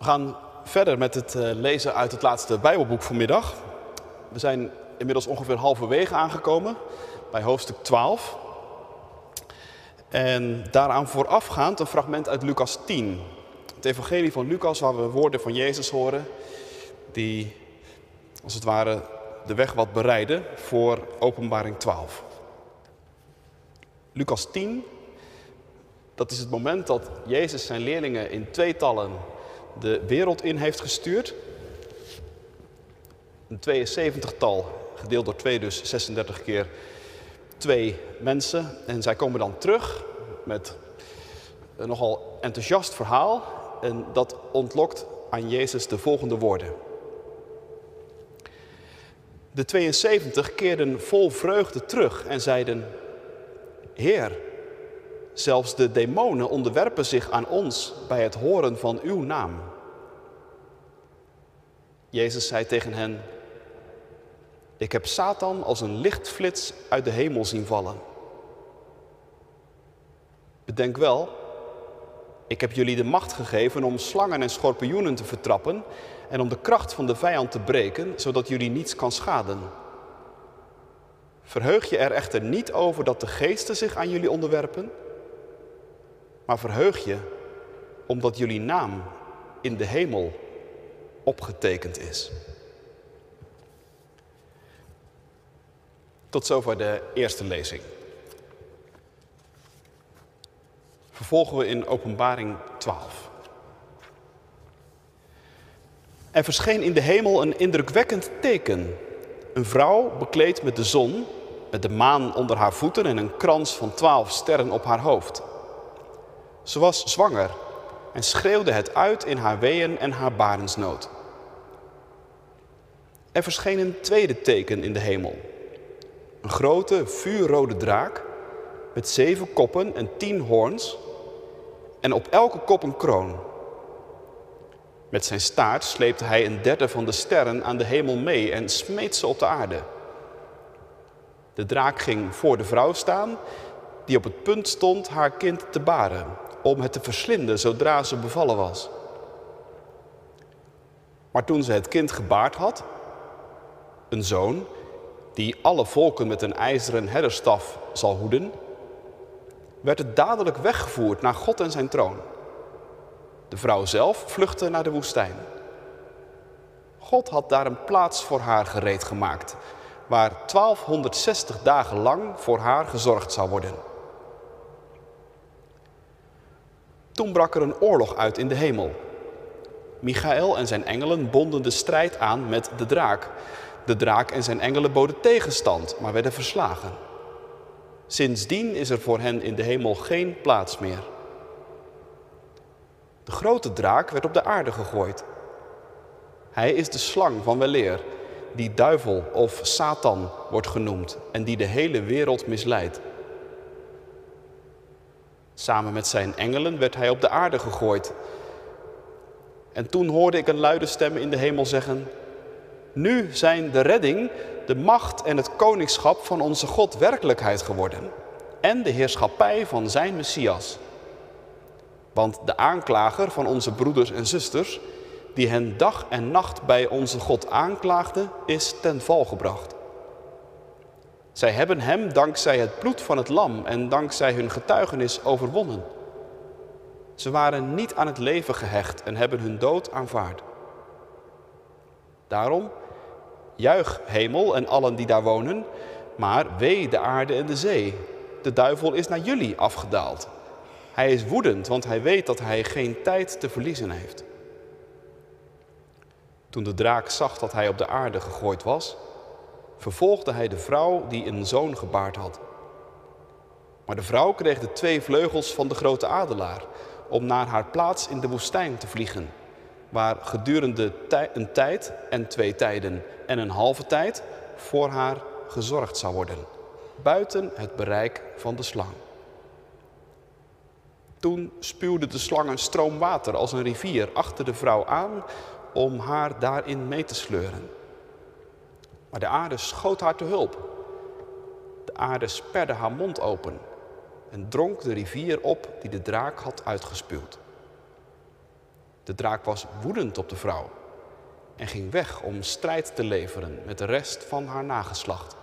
We gaan verder met het eh, lezen uit het laatste Bijbelboek vanmiddag. We zijn inmiddels ongeveer halverwege aangekomen bij hoofdstuk 12. En daaraan voorafgaand een fragment uit Lucas 10. Het evangelie van Lucas waar we woorden van Jezus horen die als het ware de weg wat bereiden voor openbaring 12. Lucas 10, dat is het moment dat Jezus zijn leerlingen in tweetallen de wereld in heeft gestuurd. Een 72-tal, gedeeld door 2, dus 36 keer twee mensen. En zij komen dan terug met een nogal enthousiast verhaal. En dat ontlokt aan Jezus de volgende woorden. De 72 keerden vol vreugde terug en zeiden: Heer, zelfs de demonen onderwerpen zich aan ons bij het horen van uw naam. Jezus zei tegen hen: Ik heb Satan als een lichtflits uit de hemel zien vallen. Bedenk wel, ik heb jullie de macht gegeven om slangen en schorpioenen te vertrappen en om de kracht van de vijand te breken, zodat jullie niets kan schaden. Verheug je er echter niet over dat de geesten zich aan jullie onderwerpen, maar verheug je omdat jullie naam in de hemel opgetekend is. Tot zover de eerste lezing. Vervolgen we in Openbaring 12. Er verscheen in de hemel een indrukwekkend teken. Een vrouw bekleed met de zon, met de maan onder haar voeten en een krans van twaalf sterren op haar hoofd. Ze was zwanger en schreeuwde het uit in haar weeën en haar barensnood. Er verscheen een tweede teken in de hemel. Een grote vuurrode draak met zeven koppen en tien hoorns en op elke kop een kroon. Met zijn staart sleepte hij een derde van de sterren aan de hemel mee en smeet ze op de aarde. De draak ging voor de vrouw staan, die op het punt stond haar kind te baren, om het te verslinden zodra ze bevallen was. Maar toen ze het kind gebaard had, een zoon, die alle volken met een ijzeren herderstaf zal hoeden, werd het dadelijk weggevoerd naar God en zijn troon. De vrouw zelf vluchtte naar de woestijn. God had daar een plaats voor haar gereed gemaakt, waar 1260 dagen lang voor haar gezorgd zou worden. Toen brak er een oorlog uit in de hemel. Michael en zijn engelen bonden de strijd aan met de draak. De draak en zijn engelen boden tegenstand, maar werden verslagen. Sindsdien is er voor hen in de hemel geen plaats meer. De grote draak werd op de aarde gegooid. Hij is de slang van weleer, die duivel of Satan wordt genoemd en die de hele wereld misleidt. Samen met zijn engelen werd hij op de aarde gegooid. En toen hoorde ik een luide stem in de hemel zeggen: Nu zijn de redding, de macht en het koningschap van onze God werkelijkheid geworden. En de heerschappij van zijn Messias. Want de aanklager van onze broeders en zusters, die hen dag en nacht bij onze God aanklaagde, is ten val gebracht. Zij hebben hem dankzij het bloed van het lam en dankzij hun getuigenis overwonnen. Ze waren niet aan het leven gehecht en hebben hun dood aanvaard. Daarom, juich hemel en allen die daar wonen, maar wee de aarde en de zee. De duivel is naar jullie afgedaald. Hij is woedend, want hij weet dat hij geen tijd te verliezen heeft. Toen de draak zag dat hij op de aarde gegooid was, vervolgde hij de vrouw die een zoon gebaard had. Maar de vrouw kreeg de twee vleugels van de grote adelaar om naar haar plaats in de woestijn te vliegen, waar gedurende een tijd en twee tijden en een halve tijd voor haar gezorgd zou worden, buiten het bereik van de slang. Toen spuwde de slang een stroom water als een rivier achter de vrouw aan om haar daarin mee te sleuren. Maar de aarde schoot haar te hulp. De aarde sperde haar mond open en dronk de rivier op die de draak had uitgespuwd. De draak was woedend op de vrouw en ging weg om strijd te leveren met de rest van haar nageslacht.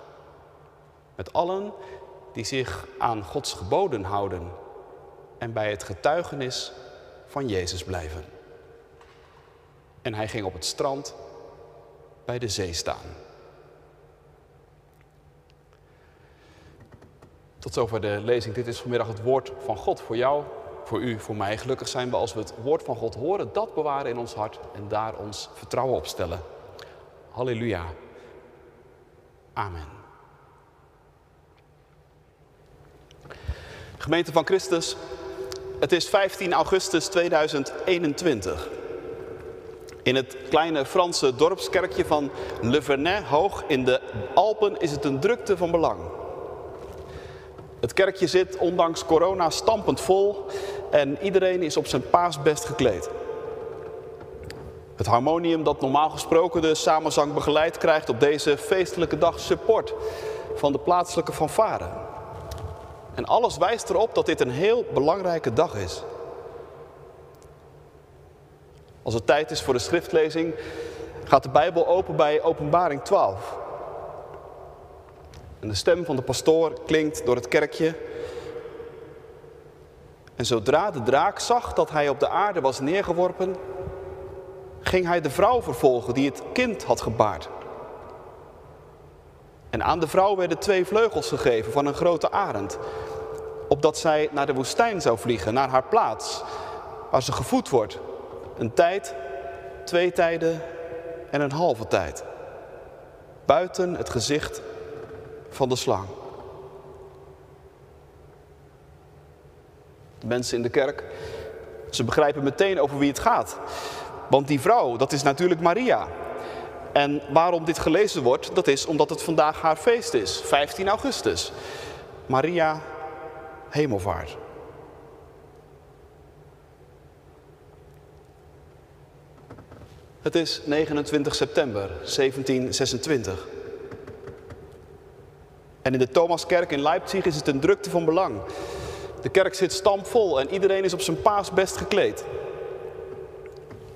Met allen die zich aan Gods geboden houden en bij het getuigenis van Jezus blijven. En hij ging op het strand bij de zee staan. Tot zover de lezing. Dit is vanmiddag het woord van God voor jou, voor u, voor mij. Gelukkig zijn we als we het woord van God horen, dat bewaren in ons hart en daar ons vertrouwen op stellen. Halleluja. Amen. Gemeente van Christus, het is 15 augustus 2021. In het kleine Franse dorpskerkje van Le Vernet, hoog in de Alpen, is het een drukte van belang. Het kerkje zit ondanks corona stampend vol en iedereen is op zijn paasbest gekleed. Het harmonium dat normaal gesproken de samenzang begeleidt, krijgt op deze feestelijke dag support van de plaatselijke fanfare. En alles wijst erop dat dit een heel belangrijke dag is. Als het tijd is voor de schriftlezing, gaat de Bijbel open bij Openbaring 12. En de stem van de pastoor klinkt door het kerkje. En zodra de draak zag dat hij op de aarde was neergeworpen, ging hij de vrouw vervolgen die het kind had gebaard. En aan de vrouw werden twee vleugels gegeven van een grote arend, opdat zij naar de woestijn zou vliegen, naar haar plaats, waar ze gevoed wordt. Een tijd, twee tijden en een halve tijd. Buiten het gezicht van de slang. De mensen in de kerk, ze begrijpen meteen over wie het gaat. Want die vrouw, dat is natuurlijk Maria. En waarom dit gelezen wordt, dat is omdat het vandaag haar feest is, 15 augustus. Maria Hemelvaart. Het is 29 september 1726. En in de Thomaskerk in Leipzig is het een drukte van belang. De kerk zit stampvol en iedereen is op zijn paas best gekleed.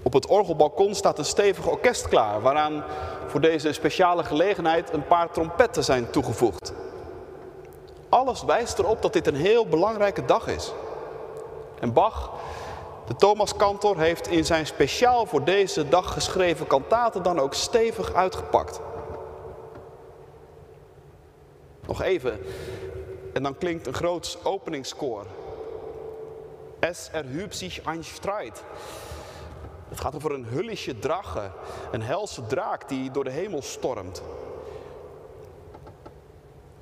Op het orgelbalkon staat een stevig orkest klaar, waaraan voor deze speciale gelegenheid een paar trompetten zijn toegevoegd. Alles wijst erop dat dit een heel belangrijke dag is. En Bach, de Thomaskantor, heeft in zijn speciaal voor deze dag geschreven kantaten dan ook stevig uitgepakt. Nog even. En dan klinkt een groot openingskoor. Es erhub sich ein Streit. Het gaat over een hullische drache, een helse draak die door de hemel stormt.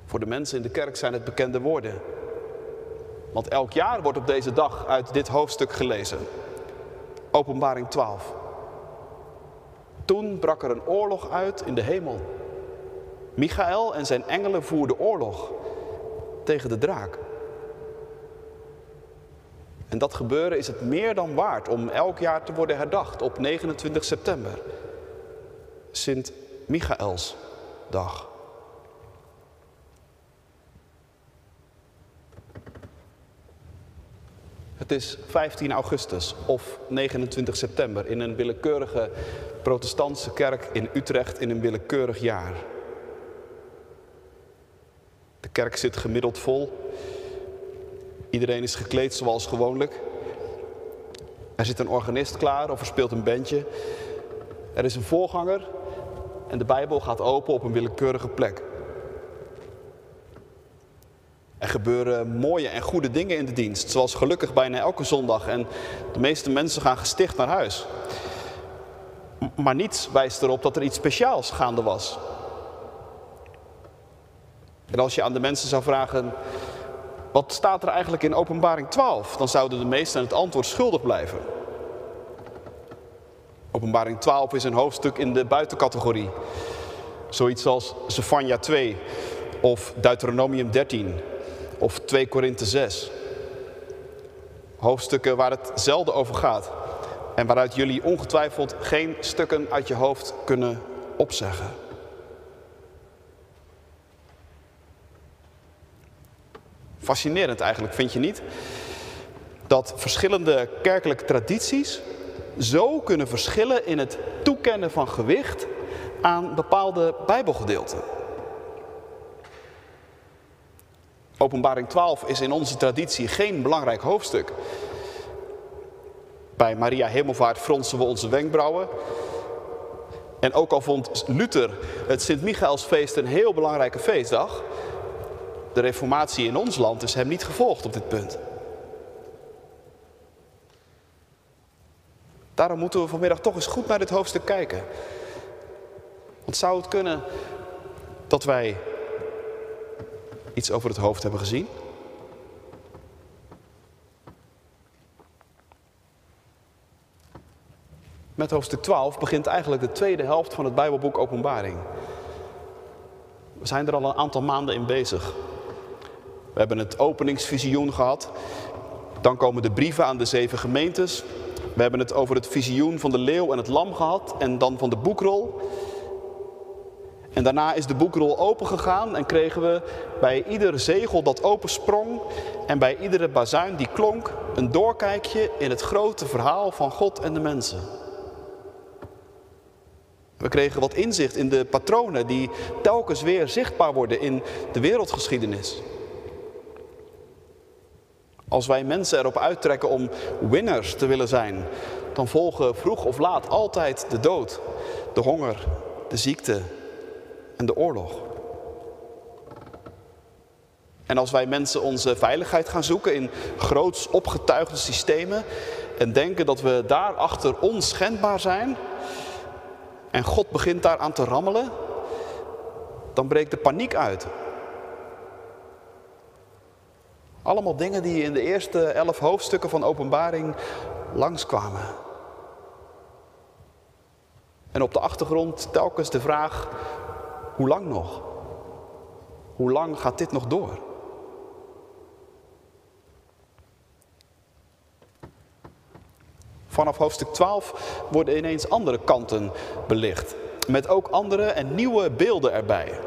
Voor de mensen in de kerk zijn het bekende woorden. Want elk jaar wordt op deze dag uit dit hoofdstuk gelezen. Openbaring 12. Toen brak er een oorlog uit in de hemel. Michael en zijn engelen voerden oorlog tegen de draak. En dat gebeuren is het meer dan waard om elk jaar te worden herdacht op 29 september. Sint Michaels dag. Het is 15 augustus of 29 september in een willekeurige protestantse kerk in Utrecht in een willekeurig jaar. Kerk zit gemiddeld vol. Iedereen is gekleed zoals gewoonlijk. Er zit een organist klaar of er speelt een bandje. Er is een voorganger en de Bijbel gaat open op een willekeurige plek. Er gebeuren mooie en goede dingen in de dienst, zoals gelukkig bijna elke zondag. En de meeste mensen gaan gesticht naar huis. Maar niets wijst erop dat er iets speciaals gaande was. En als je aan de mensen zou vragen, wat staat er eigenlijk in Openbaring 12? Dan zouden de meesten het antwoord schuldig blijven. Openbaring 12 is een hoofdstuk in de buitencategorie. Zoiets als Zephania 2 of Deuteronomium 13 of 2 Korinthe 6. Hoofdstukken waar het zelden over gaat en waaruit jullie ongetwijfeld geen stukken uit je hoofd kunnen opzeggen. Fascinerend eigenlijk, vind je niet? Dat verschillende kerkelijke tradities zo kunnen verschillen in het toekennen van gewicht aan bepaalde Bijbelgedeelten. Openbaring 12 is in onze traditie geen belangrijk hoofdstuk. Bij Maria Hemelvaart fronsen we onze wenkbrauwen. En ook al vond Luther het Sint-Michaelsfeest een heel belangrijke feestdag, de reformatie in ons land is hem niet gevolgd op dit punt. Daarom moeten we vanmiddag toch eens goed naar dit hoofdstuk kijken. Want zou het kunnen dat wij iets over het hoofd hebben gezien? Met hoofdstuk 12 begint eigenlijk de tweede helft van het Bijbelboek Openbaring. We zijn er al een aantal maanden in bezig. We hebben het openingsvisioen gehad. Dan komen de brieven aan de zeven gemeentes. We hebben het over het visioen van de leeuw en het lam gehad. En dan van de boekrol. En daarna is de boekrol opengegaan en kregen we bij ieder zegel dat opensprong en bij iedere bazuin die klonk een doorkijkje in het grote verhaal van God en de mensen. We kregen wat inzicht in de patronen die telkens weer zichtbaar worden in de wereldgeschiedenis. Als wij mensen erop uittrekken om winners te willen zijn, dan volgen vroeg of laat altijd de dood, de honger, de ziekte en de oorlog. En als wij mensen onze veiligheid gaan zoeken in groots opgetuigde systemen en denken dat we daarachter onschendbaar zijn en God begint daar aan te rammelen, dan breekt de paniek uit. Allemaal dingen die in de eerste elf hoofdstukken van openbaring langskwamen. En op de achtergrond telkens de vraag, hoe lang nog? Hoe lang gaat dit nog door? Vanaf hoofdstuk 12 worden ineens andere kanten belicht. Met ook andere en nieuwe beelden erbij.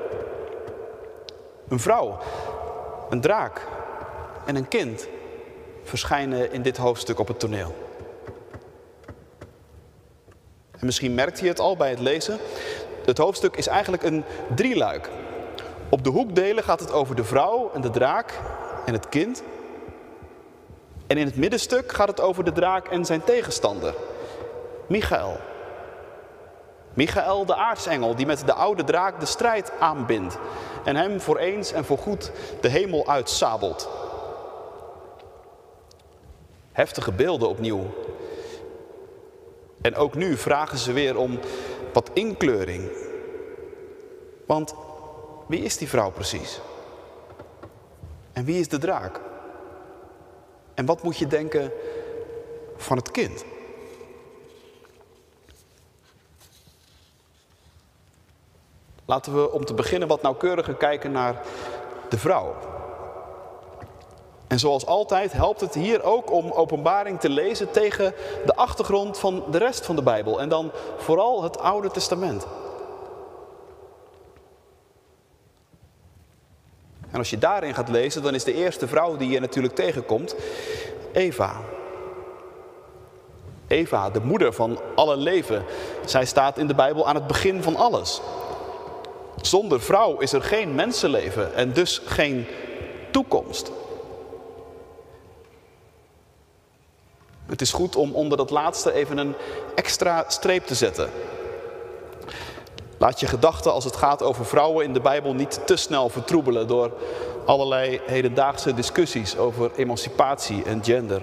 Een vrouw, een draak, en een kind verschijnen in dit hoofdstuk op het toneel. En misschien merkt je het al bij het lezen. Het hoofdstuk is eigenlijk een drieluik. Op de hoekdelen gaat het over de vrouw en de draak en het kind. En in het middenstuk gaat het over de draak en zijn tegenstander, Michael. Michael, de aartsengel, die met de oude draak de strijd aanbindt en hem voor eens en voor goed de hemel uitsabelt. Heftige beelden opnieuw. En ook nu vragen ze weer om wat inkleuring. Want wie is die vrouw precies? En wie is de draak? En wat moet je denken van het kind? Laten we om te beginnen wat nauwkeuriger kijken naar de vrouw. En zoals altijd helpt het hier ook om openbaring te lezen tegen de achtergrond van de rest van de Bijbel. En dan vooral het Oude Testament. En als je daarin gaat lezen, dan is de eerste vrouw die je natuurlijk tegenkomt Eva. Eva, de moeder van alle leven. Zij staat in de Bijbel aan het begin van alles. Zonder vrouw is er geen mensenleven en dus geen toekomst. Het is goed om onder dat laatste even een extra streep te zetten. Laat je gedachten als het gaat over vrouwen in de Bijbel niet te snel vertroebelen door allerlei hedendaagse discussies over emancipatie en gender.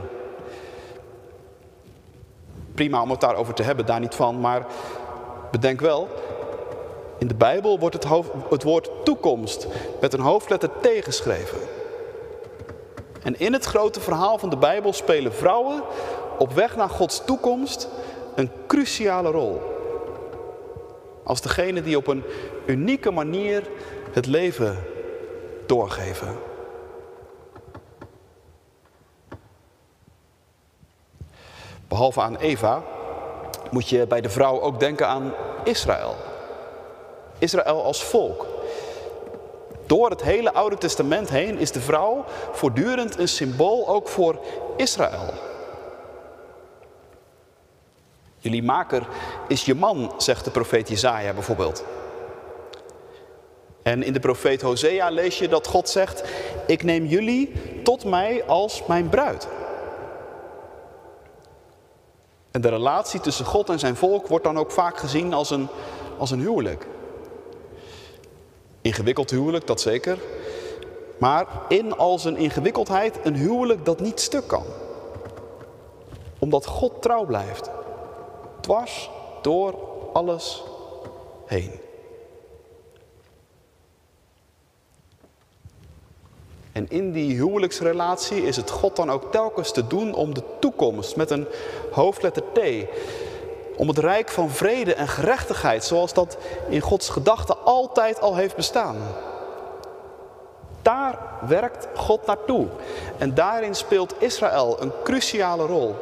Prima om het daarover te hebben, daar niet van, maar bedenk wel, in de Bijbel wordt het, het woord toekomst met een hoofdletter T geschreven. En in het grote verhaal van de Bijbel spelen vrouwen op weg naar Gods toekomst een cruciale rol. Als degene die op een unieke manier het leven doorgeven. Behalve aan Eva moet je bij de vrouw ook denken aan Israël. Israël als volk. Door het hele Oude Testament heen is de vrouw voortdurend een symbool ook voor Israël. Jullie maker is je man, zegt de profeet Jezaja bijvoorbeeld. En in de profeet Hosea lees je dat God zegt: Ik neem jullie tot mij als mijn bruid. En de relatie tussen God en zijn volk wordt dan ook vaak gezien als een, als een huwelijk. Ingewikkeld huwelijk, dat zeker. Maar in als een ingewikkeldheid een huwelijk dat niet stuk kan. Omdat God trouw blijft. Dwars door alles heen. En in die huwelijksrelatie is het God dan ook telkens te doen om de toekomst met een hoofdletter T. Om het rijk van vrede en gerechtigheid, zoals dat in Gods gedachten altijd al heeft bestaan. Daar werkt God naartoe. En daarin speelt Israël een cruciale rol.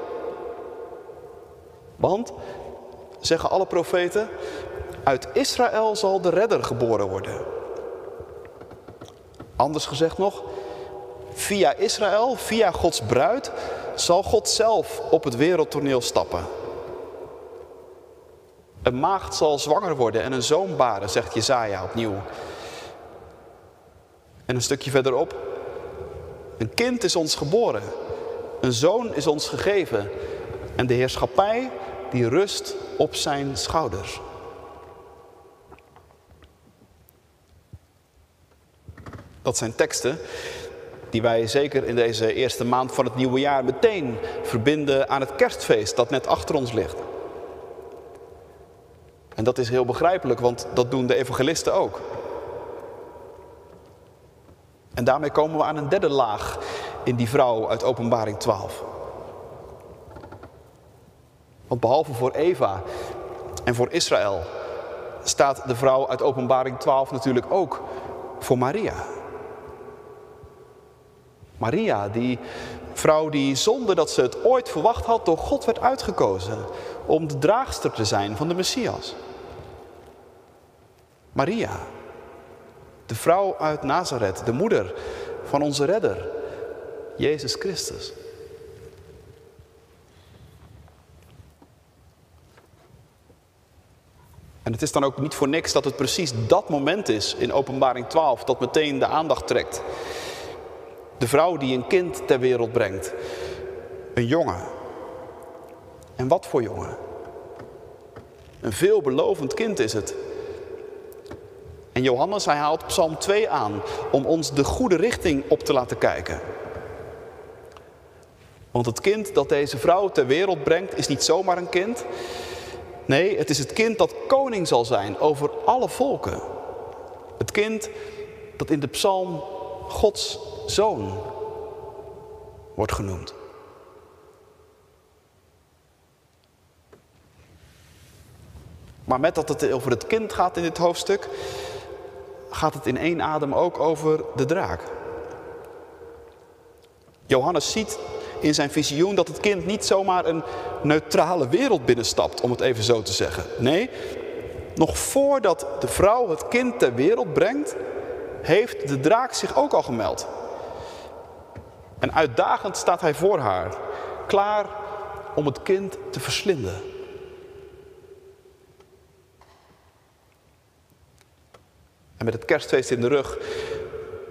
Want, zeggen alle profeten, uit Israël zal de redder geboren worden. Anders gezegd nog, via Israël, via Gods bruid, zal God zelf op het wereldtoneel stappen. Een maagd zal zwanger worden en een zoon baren, zegt Jezaja opnieuw. En een stukje verderop, een kind is ons geboren, een zoon is ons gegeven en de heerschappij die rust op zijn schouders. Dat zijn teksten die wij zeker in deze eerste maand van het nieuwe jaar meteen verbinden aan het kerstfeest dat net achter ons ligt. En dat is heel begrijpelijk, want dat doen de evangelisten ook. En daarmee komen we aan een derde laag in die vrouw uit Openbaring 12. Want behalve voor Eva en voor Israël staat de vrouw uit Openbaring 12 natuurlijk ook voor Maria. Maria, die vrouw die zonder dat ze het ooit verwacht had door God werd uitgekozen om de draagster te zijn van de Messias. Maria, de vrouw uit Nazareth, de moeder van onze redder, Jezus Christus. En het is dan ook niet voor niks dat het precies dat moment is in Openbaring 12 dat meteen de aandacht trekt. De vrouw die een kind ter wereld brengt. Een jongen. En wat voor jongen? Een veelbelovend kind is het. En Johannes, hij haalt Psalm 2 aan om ons de goede richting op te laten kijken. Want het kind dat deze vrouw ter wereld brengt is niet zomaar een kind. Nee, het is het kind dat koning zal zijn over alle volken. Het kind dat in de psalm Gods zoon wordt genoemd. Maar met dat het over het kind gaat in dit hoofdstuk, gaat het in één adem ook over de draak. Johannes ziet in zijn visioen dat het kind niet zomaar een neutrale wereld binnenstapt, om het even zo te zeggen. Nee, nog voordat de vrouw het kind ter wereld brengt, heeft de draak zich ook al gemeld. En uitdagend staat hij voor haar, klaar om het kind te verslinden. En met het kerstfeest in de rug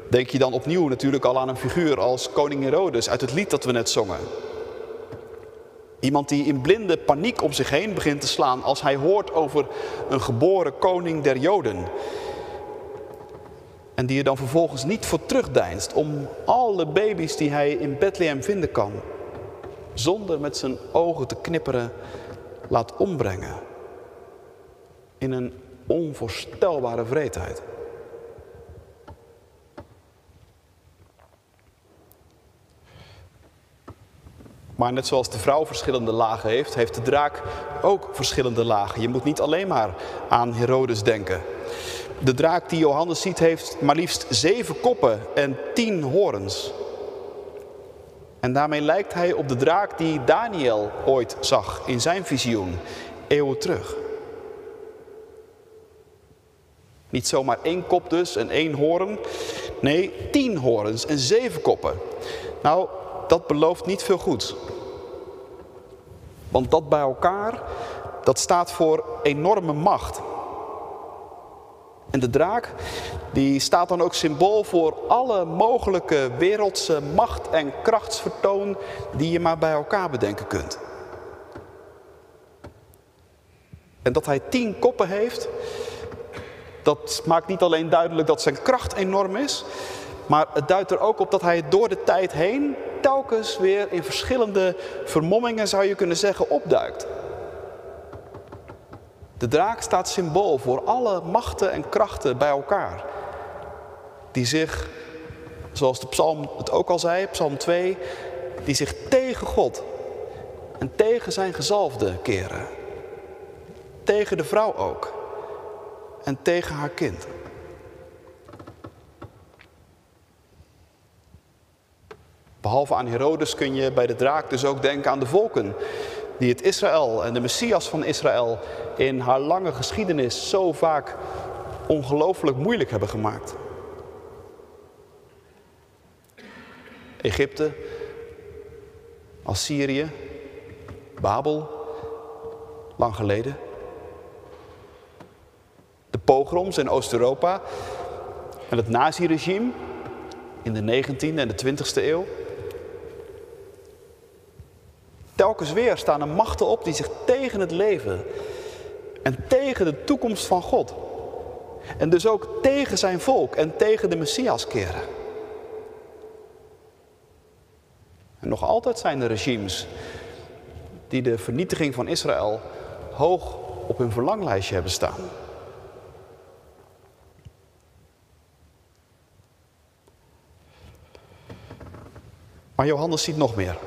denk je dan opnieuw natuurlijk al aan een figuur als koning Herodes uit het lied dat we net zongen. Iemand die in blinde paniek om zich heen begint te slaan als hij hoort over een geboren koning der Joden. En die er dan vervolgens niet voor terugdeinst om alle baby's die hij in Bethlehem vinden kan, zonder met zijn ogen te knipperen, laat ombrengen. In een onvoorstelbare vreedheid. Maar net zoals de vrouw verschillende lagen heeft, heeft de draak ook verschillende lagen. Je moet niet alleen maar aan Herodes denken. De draak die Johannes ziet heeft maar liefst zeven koppen en tien horens. En daarmee lijkt hij op de draak die Daniel ooit zag in zijn visioen, eeuwen terug. Niet zomaar één kop dus en één hoorn. Nee, tien horens en zeven koppen. Nou, dat belooft niet veel goed. Want dat bij elkaar dat staat voor enorme macht. En de draak, die staat dan ook symbool voor alle mogelijke wereldse macht en krachtsvertoon die je maar bij elkaar bedenken kunt. En dat hij tien koppen heeft, dat maakt niet alleen duidelijk dat zijn kracht enorm is, maar het duidt er ook op dat hij door de tijd heen telkens weer in verschillende vermommingen, zou je kunnen zeggen, opduikt. De draak staat symbool voor alle machten en krachten bij elkaar. Die zich, zoals de psalm het ook al zei, psalm 2, die zich tegen God en tegen zijn gezalfde keren. Tegen de vrouw ook. En tegen haar kind. Behalve aan Herodes kun je bij de draak dus ook denken aan de volken die het Israël en de Messias van Israël in haar lange geschiedenis zo vaak ongelooflijk moeilijk hebben gemaakt. Egypte, Assyrië, Babel, lang geleden. De pogroms in Oost-Europa en het naziregime in de 19e en de 20e eeuw. Telkens weer staan er machten op die zich tegen het leven en tegen de toekomst van God en dus ook tegen zijn volk en tegen de Messias keren. En nog altijd zijn er regimes die de vernietiging van Israël hoog op hun verlanglijstje hebben staan. Maar Johannes ziet nog meer.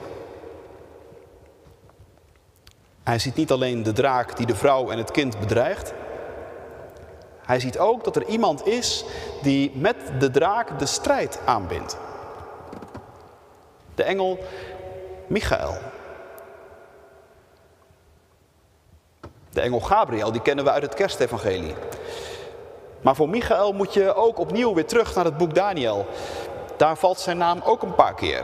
Hij ziet niet alleen de draak die de vrouw en het kind bedreigt. Hij ziet ook dat er iemand is die met de draak de strijd aanbindt. De engel Michael. De engel Gabriel, die kennen we uit het kerstevangelie. Maar voor Michael moet je ook opnieuw weer terug naar het boek Daniel. Daar valt zijn naam ook een paar keer.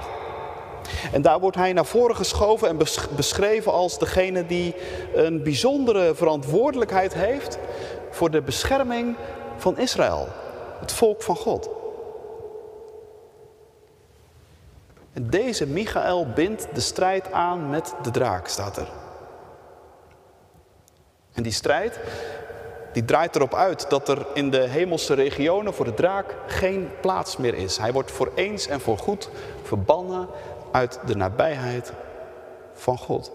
En daar wordt hij naar voren geschoven en beschreven als degene die een bijzondere verantwoordelijkheid heeft voor de bescherming van Israël, het volk van God. En deze Michael bindt de strijd aan met de draak, staat er. En die strijd, die draait erop uit dat er in de hemelse regionen voor de draak geen plaats meer is. Hij wordt voor eens en voor goed verbannen uit de nabijheid van God.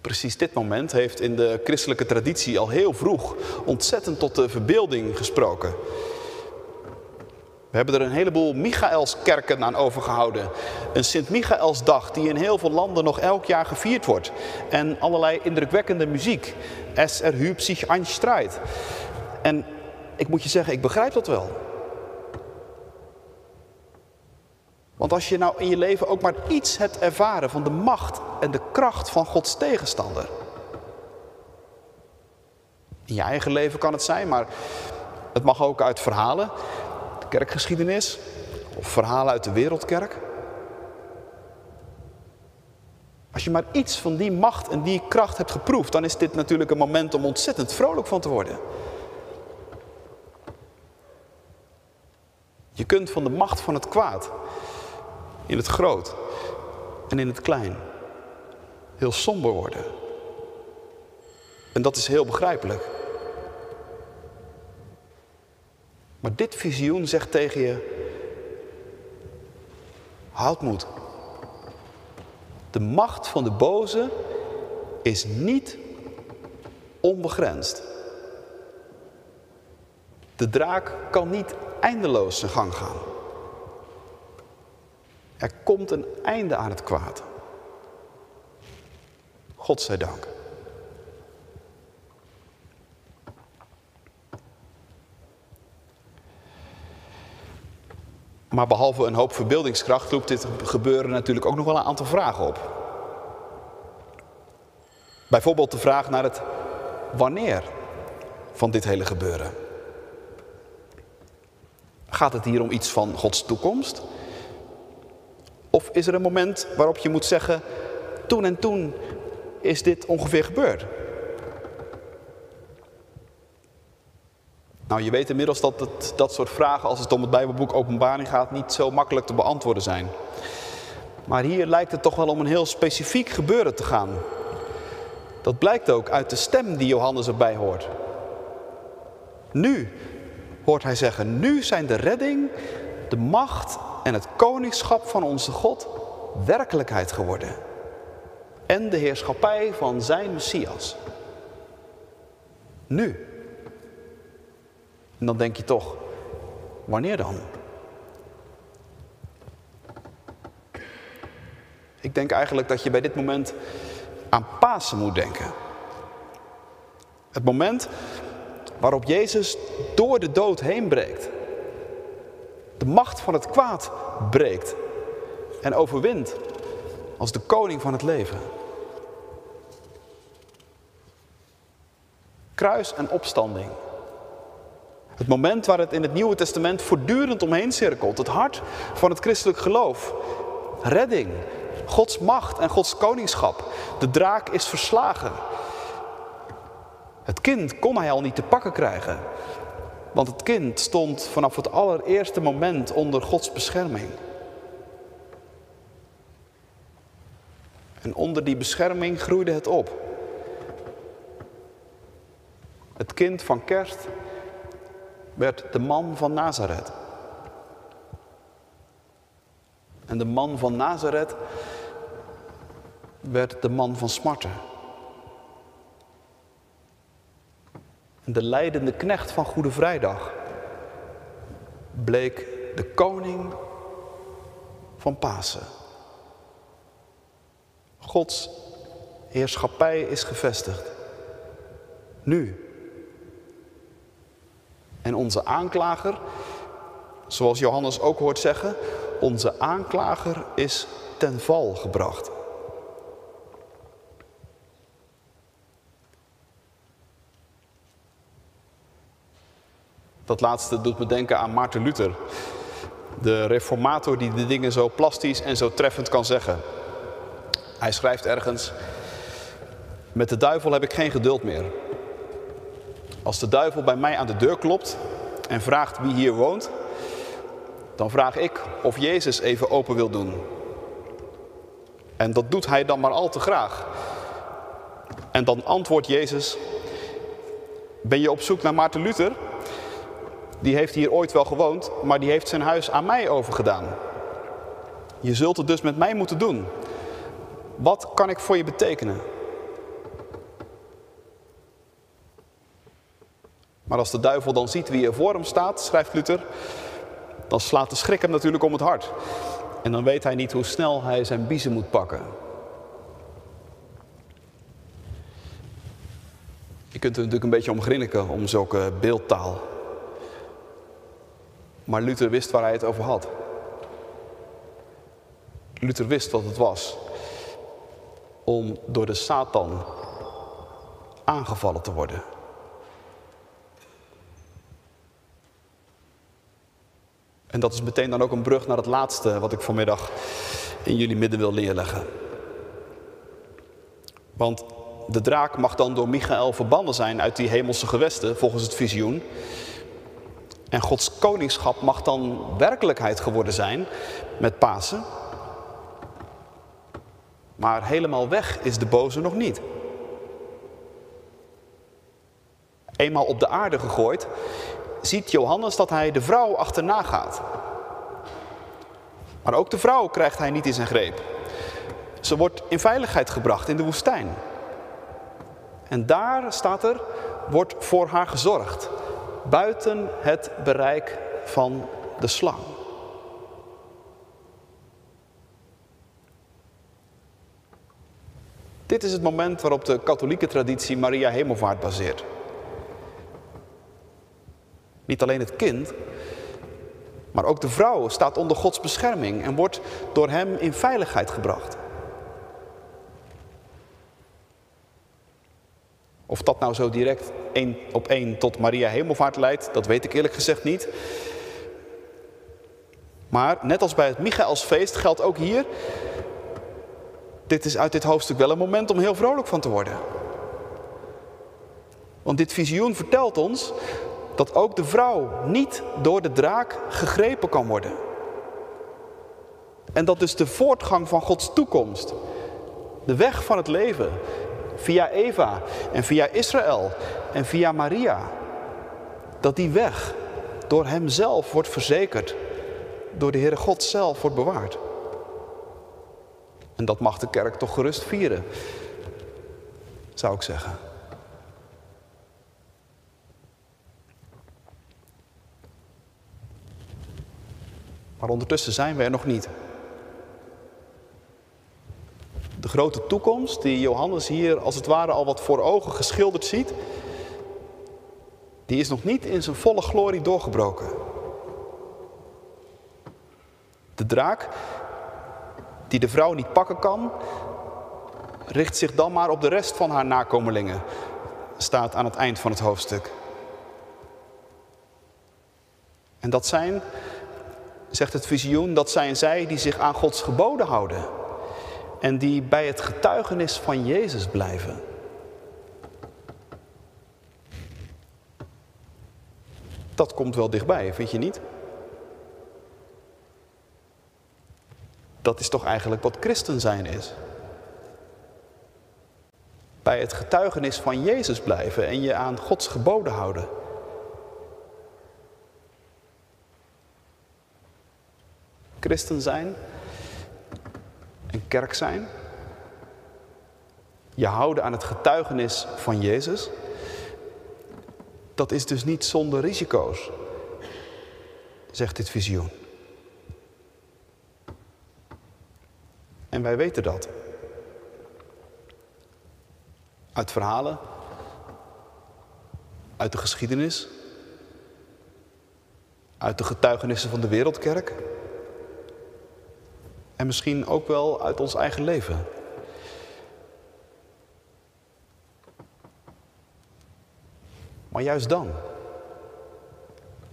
Precies dit moment heeft in de christelijke traditie al heel vroeg ontzettend tot de verbeelding gesproken. We hebben er een heleboel Michaelskerken aan overgehouden. Een Sint-Michaelsdag die in heel veel landen nog elk jaar gevierd wordt. En allerlei indrukwekkende muziek. Es erhübt sich. En ik moet je zeggen, ik begrijp dat wel. Want als je nou in je leven ook maar iets hebt ervaren van de macht en de kracht van Gods tegenstander. In je eigen leven kan het zijn, maar het mag ook uit verhalen, de kerkgeschiedenis of verhalen uit de wereldkerk. Als je maar iets van die macht en die kracht hebt geproefd, dan is dit natuurlijk een moment om ontzettend vrolijk van te worden. Je kunt van de macht van het kwaad in het groot en in het klein heel somber worden. En dat is heel begrijpelijk. Maar dit visioen zegt tegen je: houd moed. De macht van de boze is niet onbegrensd. De draak kan niet eindeloos zijn gang gaan. Er komt een einde aan het kwaad. God zij dank. Maar behalve een hoop verbeeldingskracht roept dit gebeuren natuurlijk ook nog wel een aantal vragen op. Bijvoorbeeld de vraag naar het wanneer van dit hele gebeuren. Gaat het hier om iets van Gods toekomst? Of is er een moment waarop je moet zeggen, toen en toen is dit ongeveer gebeurd? Nou, je weet inmiddels dat dat soort vragen, als het om het Bijbelboek Openbaring gaat, niet zo makkelijk te beantwoorden zijn. Maar hier lijkt het toch wel om een heel specifiek gebeuren te gaan. Dat blijkt ook uit de stem die Johannes erbij hoort. Nu, hoort hij zeggen, nu zijn de redding, de macht en het koningschap van onze God werkelijkheid geworden. En de heerschappij van zijn Messias. Nu. En dan denk je toch, wanneer dan? Ik denk eigenlijk dat je bij dit moment aan Pasen moet denken. Het moment waarop Jezus door de dood heen breekt. De macht van het kwaad breekt en overwint als de koning van het leven. Kruis en opstanding. Het moment waar het in het Nieuwe Testament voortdurend omheen cirkelt. Het hart van het christelijk geloof. Redding, Gods macht en Gods koningschap. De draak is verslagen. Het kind kon hij al niet te pakken krijgen. Want het kind stond vanaf het allereerste moment onder Gods bescherming. En onder die bescherming groeide het op. Het kind van kerst werd de man van Nazareth. En de man van Nazareth werd de man van smarten. En de leidende knecht van Goede Vrijdag bleek de koning van Pasen. Gods heerschappij is gevestigd. Nu. En onze aanklager, zoals Johannes ook hoort zeggen, onze aanklager is ten val gebracht. Dat laatste doet me denken aan Maarten Luther. De reformator die de dingen zo plastisch en zo treffend kan zeggen. Hij schrijft ergens, met de duivel heb ik geen geduld meer. Als de duivel bij mij aan de deur klopt en vraagt wie hier woont, dan vraag ik of Jezus even open wil doen. En dat doet hij dan maar al te graag. En dan antwoordt Jezus, ben je op zoek naar Maarten Luther? Die heeft hier ooit wel gewoond, maar die heeft zijn huis aan mij overgedaan. Je zult het dus met mij moeten doen. Wat kan ik voor je betekenen? Maar als de duivel dan ziet wie er voor hem staat, schrijft Luther, dan slaat de schrik hem natuurlijk om het hart. En dan weet hij niet hoe snel hij zijn biezen moet pakken. Je kunt er natuurlijk een beetje om grinniken, om zulke beeldtaal. Maar Luther wist waar hij het over had. Luther wist wat het was om door de Satan aangevallen te worden. En dat is meteen dan ook een brug naar het laatste wat ik vanmiddag in jullie midden wil neerleggen. Want de draak mag dan door Michael verbannen zijn uit die hemelse gewesten, volgens het visioen. En Gods koningschap mag dan werkelijkheid geworden zijn met Pasen. Maar helemaal weg is de boze nog niet. Eenmaal op de aarde gegooid, ziet Johannes dat hij de vrouw achterna gaat. Maar ook de vrouw krijgt hij niet in zijn greep. Ze wordt in veiligheid gebracht in de woestijn. En daar staat er, wordt voor haar gezorgd. Buiten het bereik van de slang. Dit is het moment waarop de katholieke traditie Maria Hemelvaart baseert. Niet alleen het kind, maar ook de vrouw staat onder Gods bescherming en wordt door hem in veiligheid gebracht. Of dat nou zo direct één op één tot Maria Hemelvaart leidt, dat weet ik eerlijk gezegd niet. Maar net als bij het Michaelsfeest geldt ook hier, dit is uit dit hoofdstuk wel een moment om heel vrolijk van te worden. Want dit visioen vertelt ons dat ook de vrouw niet door de draak gegrepen kan worden. En dat dus de voortgang van Gods toekomst, de weg van het leven, via Eva en via Israël en via Maria, dat die weg door Hemzelf wordt verzekerd, door de Heere God zelf wordt bewaard. En dat mag de kerk toch gerust vieren, zou ik zeggen. Maar ondertussen zijn we er nog niet. De grote toekomst die Johannes hier als het ware al wat voor ogen geschilderd ziet, die is nog niet in zijn volle glorie doorgebroken. De draak, die de vrouw niet pakken kan, richt zich dan maar op de rest van haar nakomelingen, staat aan het eind van het hoofdstuk. En dat zijn, zegt het visioen, dat zijn zij die zich aan Gods geboden houden en die bij het getuigenis van Jezus blijven. Dat komt wel dichtbij, vind je niet? Dat is toch eigenlijk wat christen zijn is. Bij het getuigenis van Jezus blijven en je aan Gods geboden houden. Christen zijn en kerk zijn. Je houden aan het getuigenis van Jezus. Dat is dus niet zonder risico's, zegt dit visioen. En wij weten dat. Uit verhalen, uit de geschiedenis, uit de getuigenissen van de wereldkerk. En misschien ook wel uit ons eigen leven. Maar juist dan,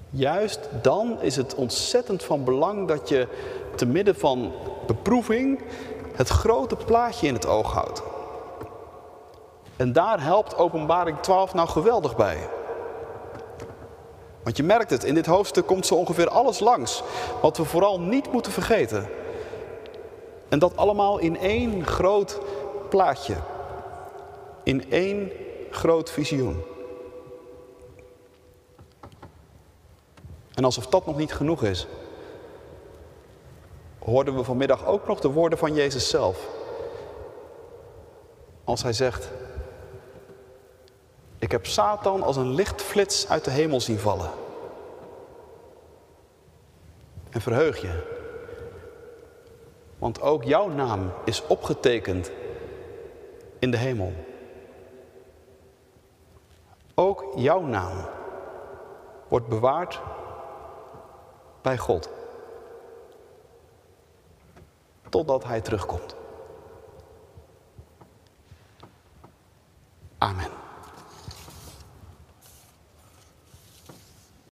juist dan is het ontzettend van belang dat je te midden van beproeving het grote plaatje in het oog houdt. En daar helpt Openbaring 12 nou geweldig bij. Want je merkt het, in dit hoofdstuk komt zo ongeveer alles langs. Wat we vooral niet moeten vergeten. En dat allemaal in één groot plaatje. In één groot visioen. En alsof dat nog niet genoeg is, hoorden we vanmiddag ook nog de woorden van Jezus zelf. Als hij zegt, ik heb Satan als een lichtflits uit de hemel zien vallen. En verheug je, want ook jouw naam is opgetekend in de hemel. Ook jouw naam wordt bewaard bij God. Totdat Hij terugkomt. Amen.